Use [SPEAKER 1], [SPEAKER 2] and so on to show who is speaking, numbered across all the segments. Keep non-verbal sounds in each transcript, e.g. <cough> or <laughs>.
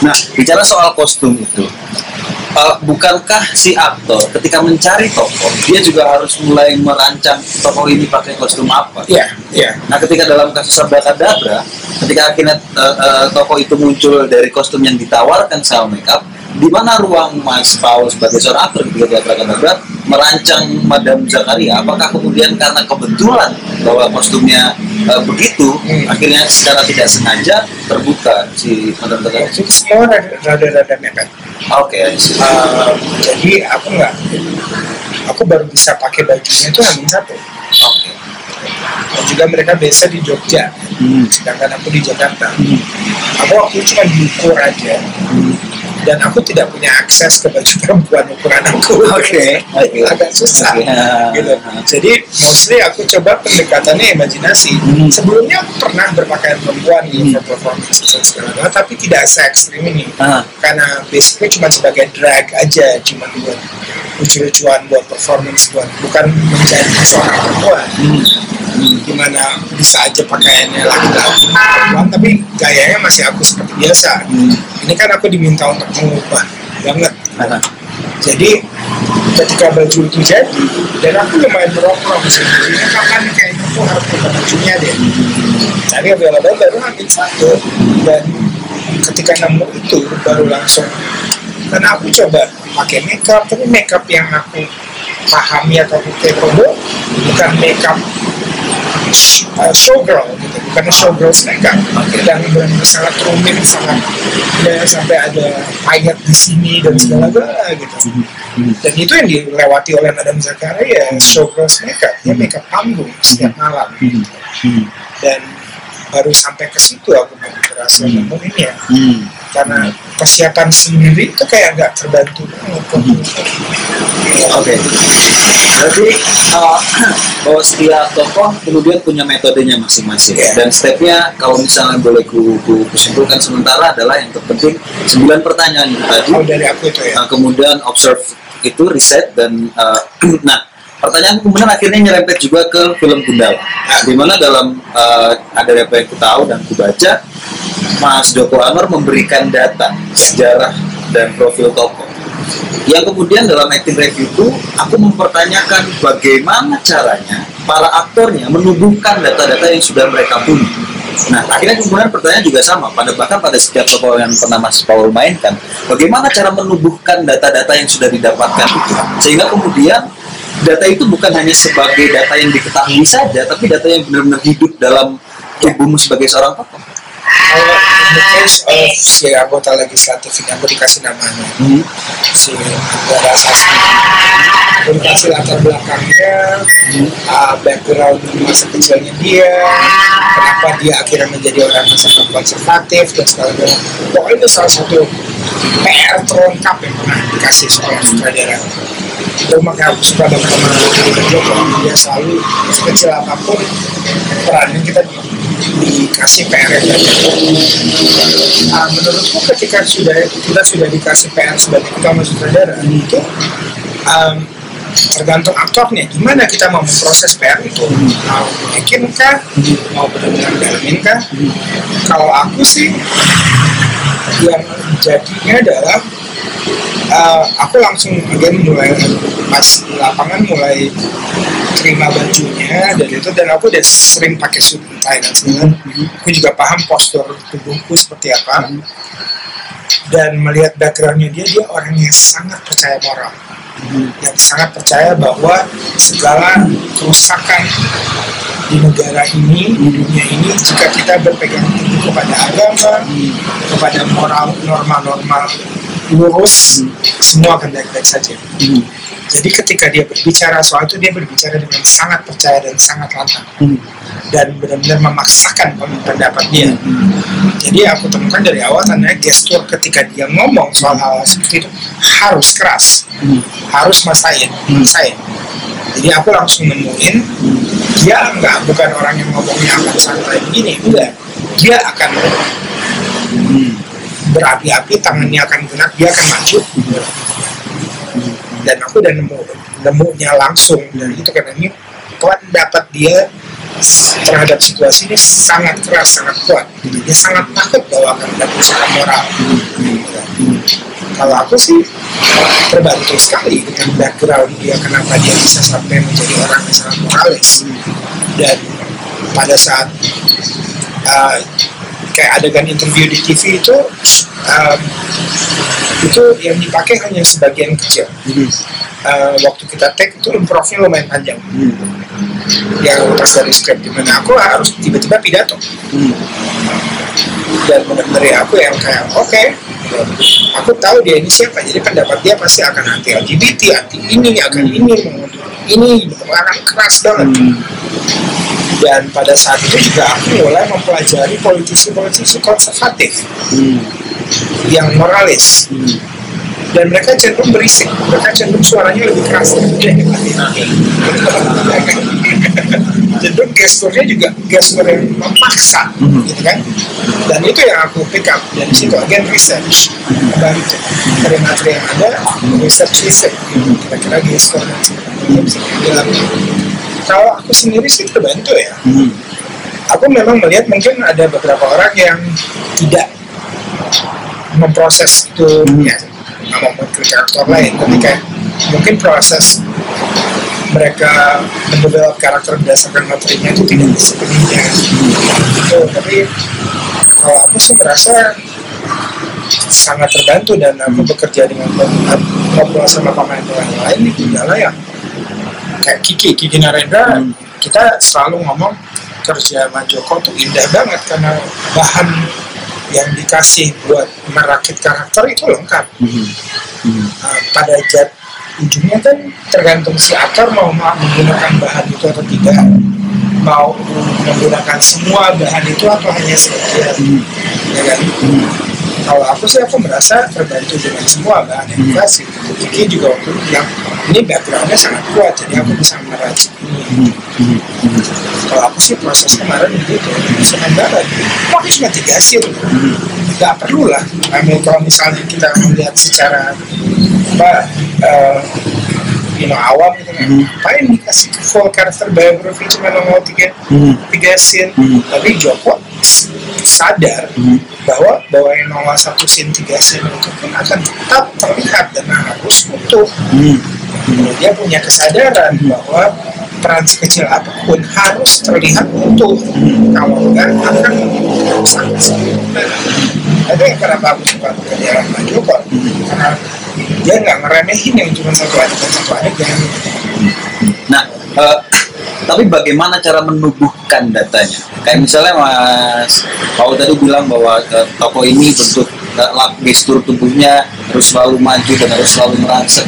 [SPEAKER 1] Nah, bicara soal kostum itu, uh, bukankah si aktor ketika mencari tokoh, dia juga harus mulai merancang tokoh ini pakai kostum apa?
[SPEAKER 2] Iya, iya.
[SPEAKER 1] Nah, ketika dalam kasus Abracadabra, ketika akhirnya uh, uh, tokoh itu muncul dari kostum yang ditawarkan sama makeup, di mana ruang Mas Paul sebagai seorang aktor di Abracadabra merancang Madam Zakaria? Apakah kemudian karena kebetulan bahwa kostumnya uh, begitu,
[SPEAKER 2] Hmm.
[SPEAKER 1] akhirnya secara tidak sengaja terbuka si Madam Zakaria?
[SPEAKER 2] Jadi semua rada- rada-rada mepet.
[SPEAKER 1] Oke,
[SPEAKER 2] Uh, jadi aku nggak, aku baru bisa pakai bajunya itu hanya satu.
[SPEAKER 1] oke.
[SPEAKER 2] Dan juga mereka biasa di Jogja,
[SPEAKER 1] Hmm.
[SPEAKER 2] sedangkan aku di Jakarta.
[SPEAKER 1] Hmm.
[SPEAKER 2] Aku waktu itu cuma diukur aja,
[SPEAKER 1] Hmm.
[SPEAKER 2] Dan aku tidak punya akses ke baju perempuan ukuran aku.
[SPEAKER 1] Oke, oke. <laughs>
[SPEAKER 2] agak susah.
[SPEAKER 1] Oke.
[SPEAKER 2] Gitu. Jadi mostly aku coba pendekatannya imajinasi.
[SPEAKER 1] Hmm.
[SPEAKER 2] Sebelumnya aku pernah berpakaian perempuan
[SPEAKER 1] Hmm.
[SPEAKER 2] for performance dan segala tapi tidak se ekstrim ini.
[SPEAKER 1] Ah.
[SPEAKER 2] Karena basically cuma sebagai drag aja, cuma buat lucu-lucuan buat performance buat bukan menjadi seorang perempuan.
[SPEAKER 1] Hmm. Hmm.
[SPEAKER 2] Gimana bisa aja pakaiannya laki-laki perempuan, tapi gayanya masih aku seperti biasa.
[SPEAKER 1] Hmm.
[SPEAKER 2] Ini kan aku diminta untuk mengubah banget. Jadi ketika baju itu jadi dan aku lumayan berokok sebenarnya kapan kayaknya aku harus buka bajunya deh. Tapi available baru ambil satu. Dan ketika nemu itu baru langsung. Dan aku coba pakai makeup. Tapi makeup yang aku pahami atau aku kepo bukan makeup uh, showgirl gitu. Bukan showgirls makeup dan benar sangat rumit sangat ya, sampai ada payet di sini dan segala galanya gitu. Dan itu yang dilewati oleh Madam Zakaria showgirls makeup dia makeup panggung setiap malam.
[SPEAKER 1] Hmm. Hmm.
[SPEAKER 2] dan baru sampai ke situ aku baru berhasil
[SPEAKER 1] Hmm.
[SPEAKER 2] nemuinnya
[SPEAKER 1] Hmm.
[SPEAKER 2] karena persiapan sendiri itu kayak nggak terbantu
[SPEAKER 1] Oke. Berarti uh, <clears throat> bahwa setiap tokoh kemudian punya metodenya masing-masing.
[SPEAKER 2] Iya.
[SPEAKER 1] dan stepnya kalau misalnya boleh ku, ku, ku simpulkan sementara adalah yang terpenting sembilan pertanyaan itu tadi.
[SPEAKER 2] Kalau dari aku itu ya?
[SPEAKER 1] Uh, kemudian observe itu riset dan uh, <clears throat> nah pertanyaan kemudian akhirnya nyerempet juga ke film Gundala. Nah, di mana dalam uh, ada apa yang ku tahu dan ku baca Mas Joko Anwar memberikan data sejarah dan profil tokoh yang kemudian dalam acting review itu aku mempertanyakan bagaimana caranya para aktornya menubuhkan data-data yang sudah mereka punya. Nah, akhirnya kemudian pertanyaan juga sama pada bahkan pada setiap tokoh yang pernah Mas Paul mainkan, bagaimana cara menubuhkan data-data yang sudah didapatkan itu sehingga kemudian data itu bukan hanya sebagai data yang diketahui saja, tapi data yang benar-benar hidup dalam tubuhmu sebagai seorang tokoh.
[SPEAKER 2] Kalau in the case of si anggota legislatif ini aku dikasih namanya.
[SPEAKER 1] Hmm.
[SPEAKER 2] si Negara Sasmi. Aku dikasih latar belakangnya. Uh, background masa kecilnya dia. Kenapa dia akhirnya menjadi orang yang sangat konservatif dan segala macam pokoknya itu salah satu PR terlengkap yang pernah dikasih seorang sutradara. Itu makanya aku suka banget sama Joko dia selalu sekecil apa pun perannya kita dikasih PR yang banyak Ah, menurutku ketika sudah kita sudah dikasih PR sebagai utama sutradara itu um, tergantung aktornya. Gimana kita mau memproses PR itu? Mau bikin kah mau benar-benar dalamin kah kalau aku sih yang jadinya adalah uh, aku langsung again mulai pas di lapangan mulai terima bajunya dan itu dan aku udah sering pakai suit and tie dan segala aku juga paham postur tubuhku seperti apa. Dan melihat backgroundnya dia dia orang yang sangat percaya moral. Yang sangat percaya bahwa segala kerusakan di negara ini di dunia ini jika kita berpegang teguh kepada agama kepada moral norma-norma lurus semua akan baik-baik saja.
[SPEAKER 1] Hmm.
[SPEAKER 2] jadi ketika dia berbicara soal itu dia berbicara dengan sangat percaya dan sangat lantang.
[SPEAKER 1] Hmm.
[SPEAKER 2] dan benar-benar memaksakan pendapat dia. Jadi aku temukan dari awal tandanya gestur ketika dia ngomong soal hal seperti itu harus keras
[SPEAKER 1] Hmm.
[SPEAKER 2] harus masain masain jadi aku langsung nemuin dia enggak bukan orang yang ngomongnya akan santai begini enggak. Dia akan
[SPEAKER 1] Hmm.
[SPEAKER 2] Berapi-api tangannya akan gerak dia akan maju dan aku udah nemu nemunya langsung dan itu ini pendapat dia terhadap situasi ini sangat keras, sangat kuat. Dia sangat takut bahwa akan ada kerusakan moral. Kalau aku sih terbantu sekali dengan background dia, kenapa dia bisa sampai menjadi orang yang sangat moralis. Dan pada saat uh, kayak adegan interview di TV itu um, itu yang dipakai hanya sebagian kecil. Uh, waktu kita take itu improvnya lumayan panjang. Yang lepas dari script di mana aku harus tiba-tiba pidato. Dan benar-benar ya aku yang kayak oke, aku tahu dia ini siapa, jadi pendapat dia pasti akan anti LGBT, anti ini, akan ini, ini, akan keras banget dan pada saat itu juga aku mulai mempelajari politisi-politisi konservatif hmm. yang moralis. Hmm. dan mereka cenderung berisik. Mereka cenderung suaranya lebih keras. Cenderung gesturnya juga gestur yang memaksa hmm. gitu kan? Dan itu yang aku pick up. Dari situ again research. Kembali dari materi yang ada research research kira-kira gestur dan sebagainya kalau aku sendiri sih terbantu ya hmm. aku memang melihat mungkin ada beberapa orang yang tidak memproses itu hmm. ya maupun karakter lain tapi kayak mungkin proses mereka mendevelop karakter berdasarkan materinya itu tidak sepenuhnya gitu. tapi kalau aku sih merasa sangat terbantu dan aku bekerja dengan ngobrol sama pemain-pemain lain di Gundala yang kayak Kiki Kiki Narendra hmm. kita selalu ngomong kerja sama Joko tuh indah banget karena bahan yang dikasih buat merakit karakter itu lengkap hmm. Hmm. Uh, pada jat ujungnya kan tergantung si aktor mau menggunakan bahan itu atau tidak mau menggunakan semua bahan itu atau hanya sebagian hmm. ya kan hmm. Kalau aku sih aku merasa terbantu dengan semua bahan yang dikasih. Kiki juga waktu yang ini backgroundnya sangat kuat jadi aku bisa meracik ini kalau aku sih proses kemarin begitu senang banget. Pakai cuma tiga scene nggak perlu lah. I mean, kalau misalnya kita melihat secara apa uh, you know, awam gitu kan hmm. ngapain dikasih full character biography cuma nongol tiga hmm. tiga scene? Hmm. tapi Joko sadar hmm. Bahwa bahwa yang nongol satu scene tiga scene itu pun akan tetap terlihat dan harus utuh. Hmm. Dia punya kesadaran bahwa peran sekecil apa pun harus terlihat utuh. Kalau enggak akan sangat sempurna. Itu yang kenapa aku suka bekerja sama Joko. Karena dia nggak ngeremehin yang cuma satu adegan satu adegan
[SPEAKER 1] nah uh, tapi bagaimana cara menubuhkan datanya? Kayak misalnya mas Paul tadi bilang bahwa uh, toko ini bentuk uh, gestur tubuhnya harus selalu maju dan harus selalu merangsek.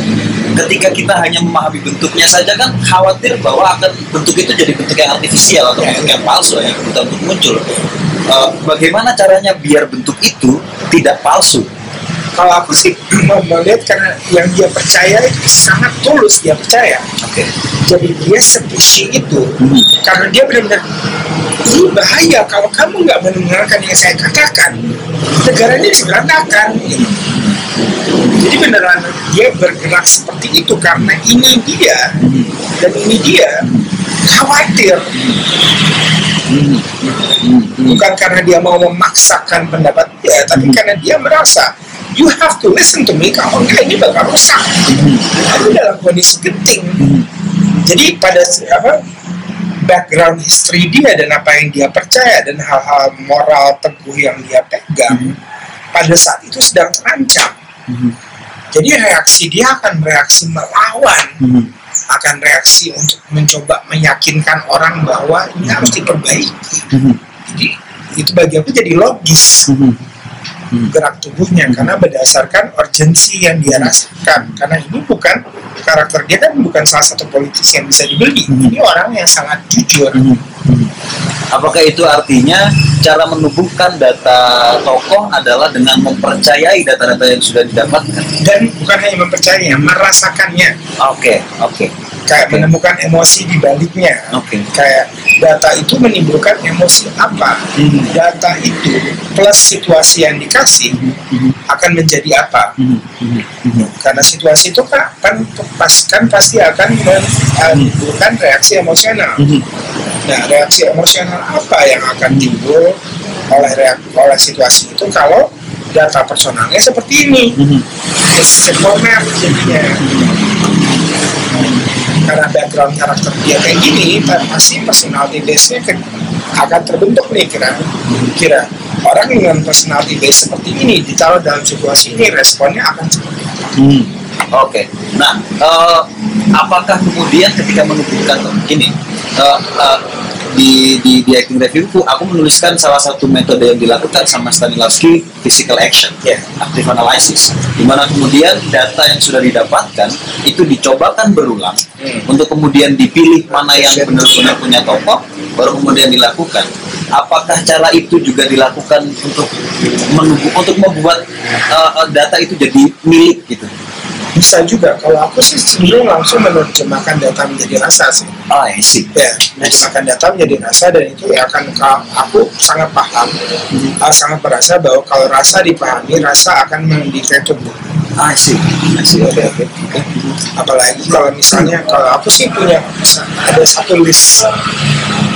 [SPEAKER 1] Ketika kita hanya memahami bentuknya saja kan khawatir bahwa akan bentuk itu jadi bentuk yang artifisial atau bentuk yang palsu yang betul untuk muncul. Uh, bagaimana caranya biar bentuk itu tidak palsu
[SPEAKER 2] kalau aku sih melihat karena yang dia percaya itu sangat tulus dia percaya.
[SPEAKER 1] Okay.
[SPEAKER 2] jadi dia sepushy itu hmm. karena dia benar-benar ini bahaya kalau kamu nggak mendengarkan yang saya katakan. Negara ini berantakan jadi beneran dia bergerak seperti itu karena ini dia. Dan ini dia khawatir. Bukan karena dia mau memaksakan pendapat dia tapi karena dia merasa you have to listen to me. Kalau enggak ini bakal rusak. Itu dalam kondisi genting. Jadi pada apa background history dia dan apa yang dia percaya dan hal-hal moral teguh yang dia pegang pada saat itu sedang terancam. Jadi reaksi dia akan reaksi melawan, hmm. akan reaksi untuk mencoba meyakinkan orang bahwa ini harus diperbaiki. Hmm. Jadi itu bagi aku jadi logis. Hmm. Gerak tubuhnya karena berdasarkan urgensi yang dia rasakan karena ini bukan karakter dia kan bukan salah satu politisi yang bisa dibeli hmm. ini orang yang sangat jujur hmm. Hmm.
[SPEAKER 1] Apakah itu artinya cara menumbuhkan data tokoh adalah dengan mempercayai data-data yang sudah didapatkan
[SPEAKER 2] dan bukan hanya mempercayainya merasakannya
[SPEAKER 1] oke okay, oke okay
[SPEAKER 2] kayak okay. menemukan emosi di baliknya.
[SPEAKER 1] Okay.
[SPEAKER 2] Kayak data itu menimbulkan emosi apa? Mm-hmm. Data itu plus situasi yang dikasih mm-hmm. akan menjadi apa? Mm-hmm. Karena situasi itu kan kan, pas, kan pasti akan menimbulkan reaksi emosional. Mm-hmm. Nah, reaksi emosional apa yang akan timbul oleh reak- oleh situasi itu kalau data personalnya seperti ini? Simple map jadinya. Karena background karakter dia kayak gini, pasti personality base-nya akan terbentuk nih kira kira orang dengan personality base seperti ini ditaruh dalam situasi ini responnya akan seperti apa?
[SPEAKER 1] Hmm. Oke. Nah, eh, apakah kemudian ketika menunjukkan ini eh, eh, di di di acting reviewku, aku menuliskan salah satu metode yang dilakukan sama Stanislavski physical action,
[SPEAKER 2] Ya.
[SPEAKER 1] active analysis, di mana kemudian data yang sudah didapatkan itu dicobakan berulang
[SPEAKER 2] Hmm.
[SPEAKER 1] untuk kemudian dipilih mana yang benar-benar punya tokoh, baru kemudian dilakukan. Apakah cara itu juga dilakukan untuk menunggu untuk membuat eh, data itu jadi milik gitu?
[SPEAKER 2] Bisa juga. Kalau aku sih cenderung langsung menerjemahkan data menjadi rasa sih.
[SPEAKER 1] Oh, I see.
[SPEAKER 2] ya menerjemahkan data menjadi rasa dan itu ya akan ka- aku sangat paham uh, sangat merasa bahwa kalau rasa dipahami rasa akan mendikte tubuh
[SPEAKER 1] I see. I see. Oke, oke.
[SPEAKER 2] apalagi kalau misalnya kalau aku sih punya ada satu list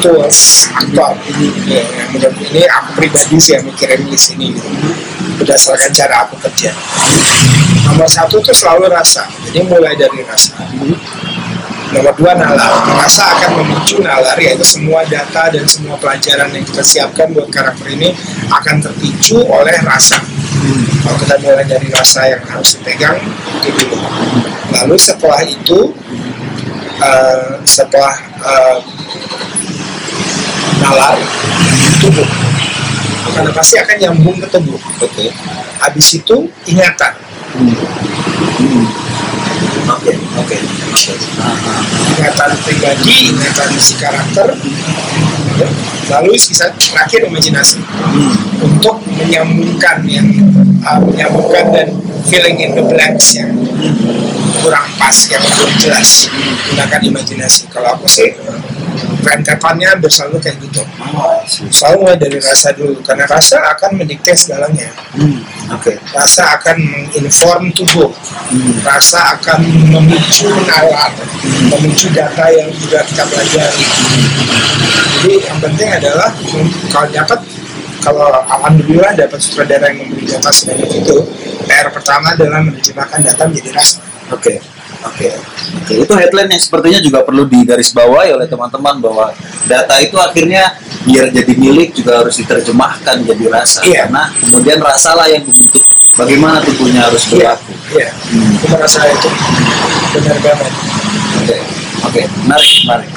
[SPEAKER 2] tools aktual ini ya, yang menurut ini aku pribadi sih yang mikirin list ini gitu. berdasarkan cara aku kerja nomor satu tuh selalu rasa jadi mulai dari rasa Nomor dua nalar. Rasa akan memicu nalar yaitu semua data dan semua pelajaran yang kita siapkan buat karakter ini akan terpicu oleh rasa. Kalau kita mulai dari rasa yang harus dipegang itu dulu. Lalu setelah itu eh, setelah eh, nalar tubuh karena pasti akan nyambung ke tubuh.
[SPEAKER 1] Oke.
[SPEAKER 2] Habis itu ingatan.
[SPEAKER 1] Hmm. Hmm. Oke, oke,
[SPEAKER 2] ingatan pribadi, ingatan si karakter, ya. lalu sisa terakhir imajinasi
[SPEAKER 1] Hmm.
[SPEAKER 2] untuk menyambungkan yang uh, menyambungkan dan filling in the blanks yang kurang pas, yang belum jelas gunakan imajinasi. Kalau aku sih rentetannya hampir selalu kayak gitu.
[SPEAKER 1] Oh.
[SPEAKER 2] Selalu mulai dari rasa dulu, karena rasa akan mendikte segalanya.
[SPEAKER 1] Hmm. Oke.
[SPEAKER 2] Rasa akan menginform tubuh,
[SPEAKER 1] Hmm.
[SPEAKER 2] rasa akan memicu nalar, memicu data yang sudah kita pelajari. Jadi yang penting adalah kalau dapat kalau alhamdulillah dapat sutradara yang memberi data sebanyak itu, PR pertama adalah menerjemahkan data menjadi rasa.
[SPEAKER 1] Oke. Oke. Oke. Itu headline yang sepertinya juga perlu digarisbawahi oleh teman-teman bahwa data itu akhirnya biar jadi milik juga harus diterjemahkan jadi rasa.
[SPEAKER 2] Iya.
[SPEAKER 1] Karena kemudian rasalah yang membentuk bagaimana tubuhnya harus
[SPEAKER 2] Iya,
[SPEAKER 1] berlaku.
[SPEAKER 2] iya. Aku merasa itu benar banget.
[SPEAKER 1] Oke. Oke. Menarik, menarik.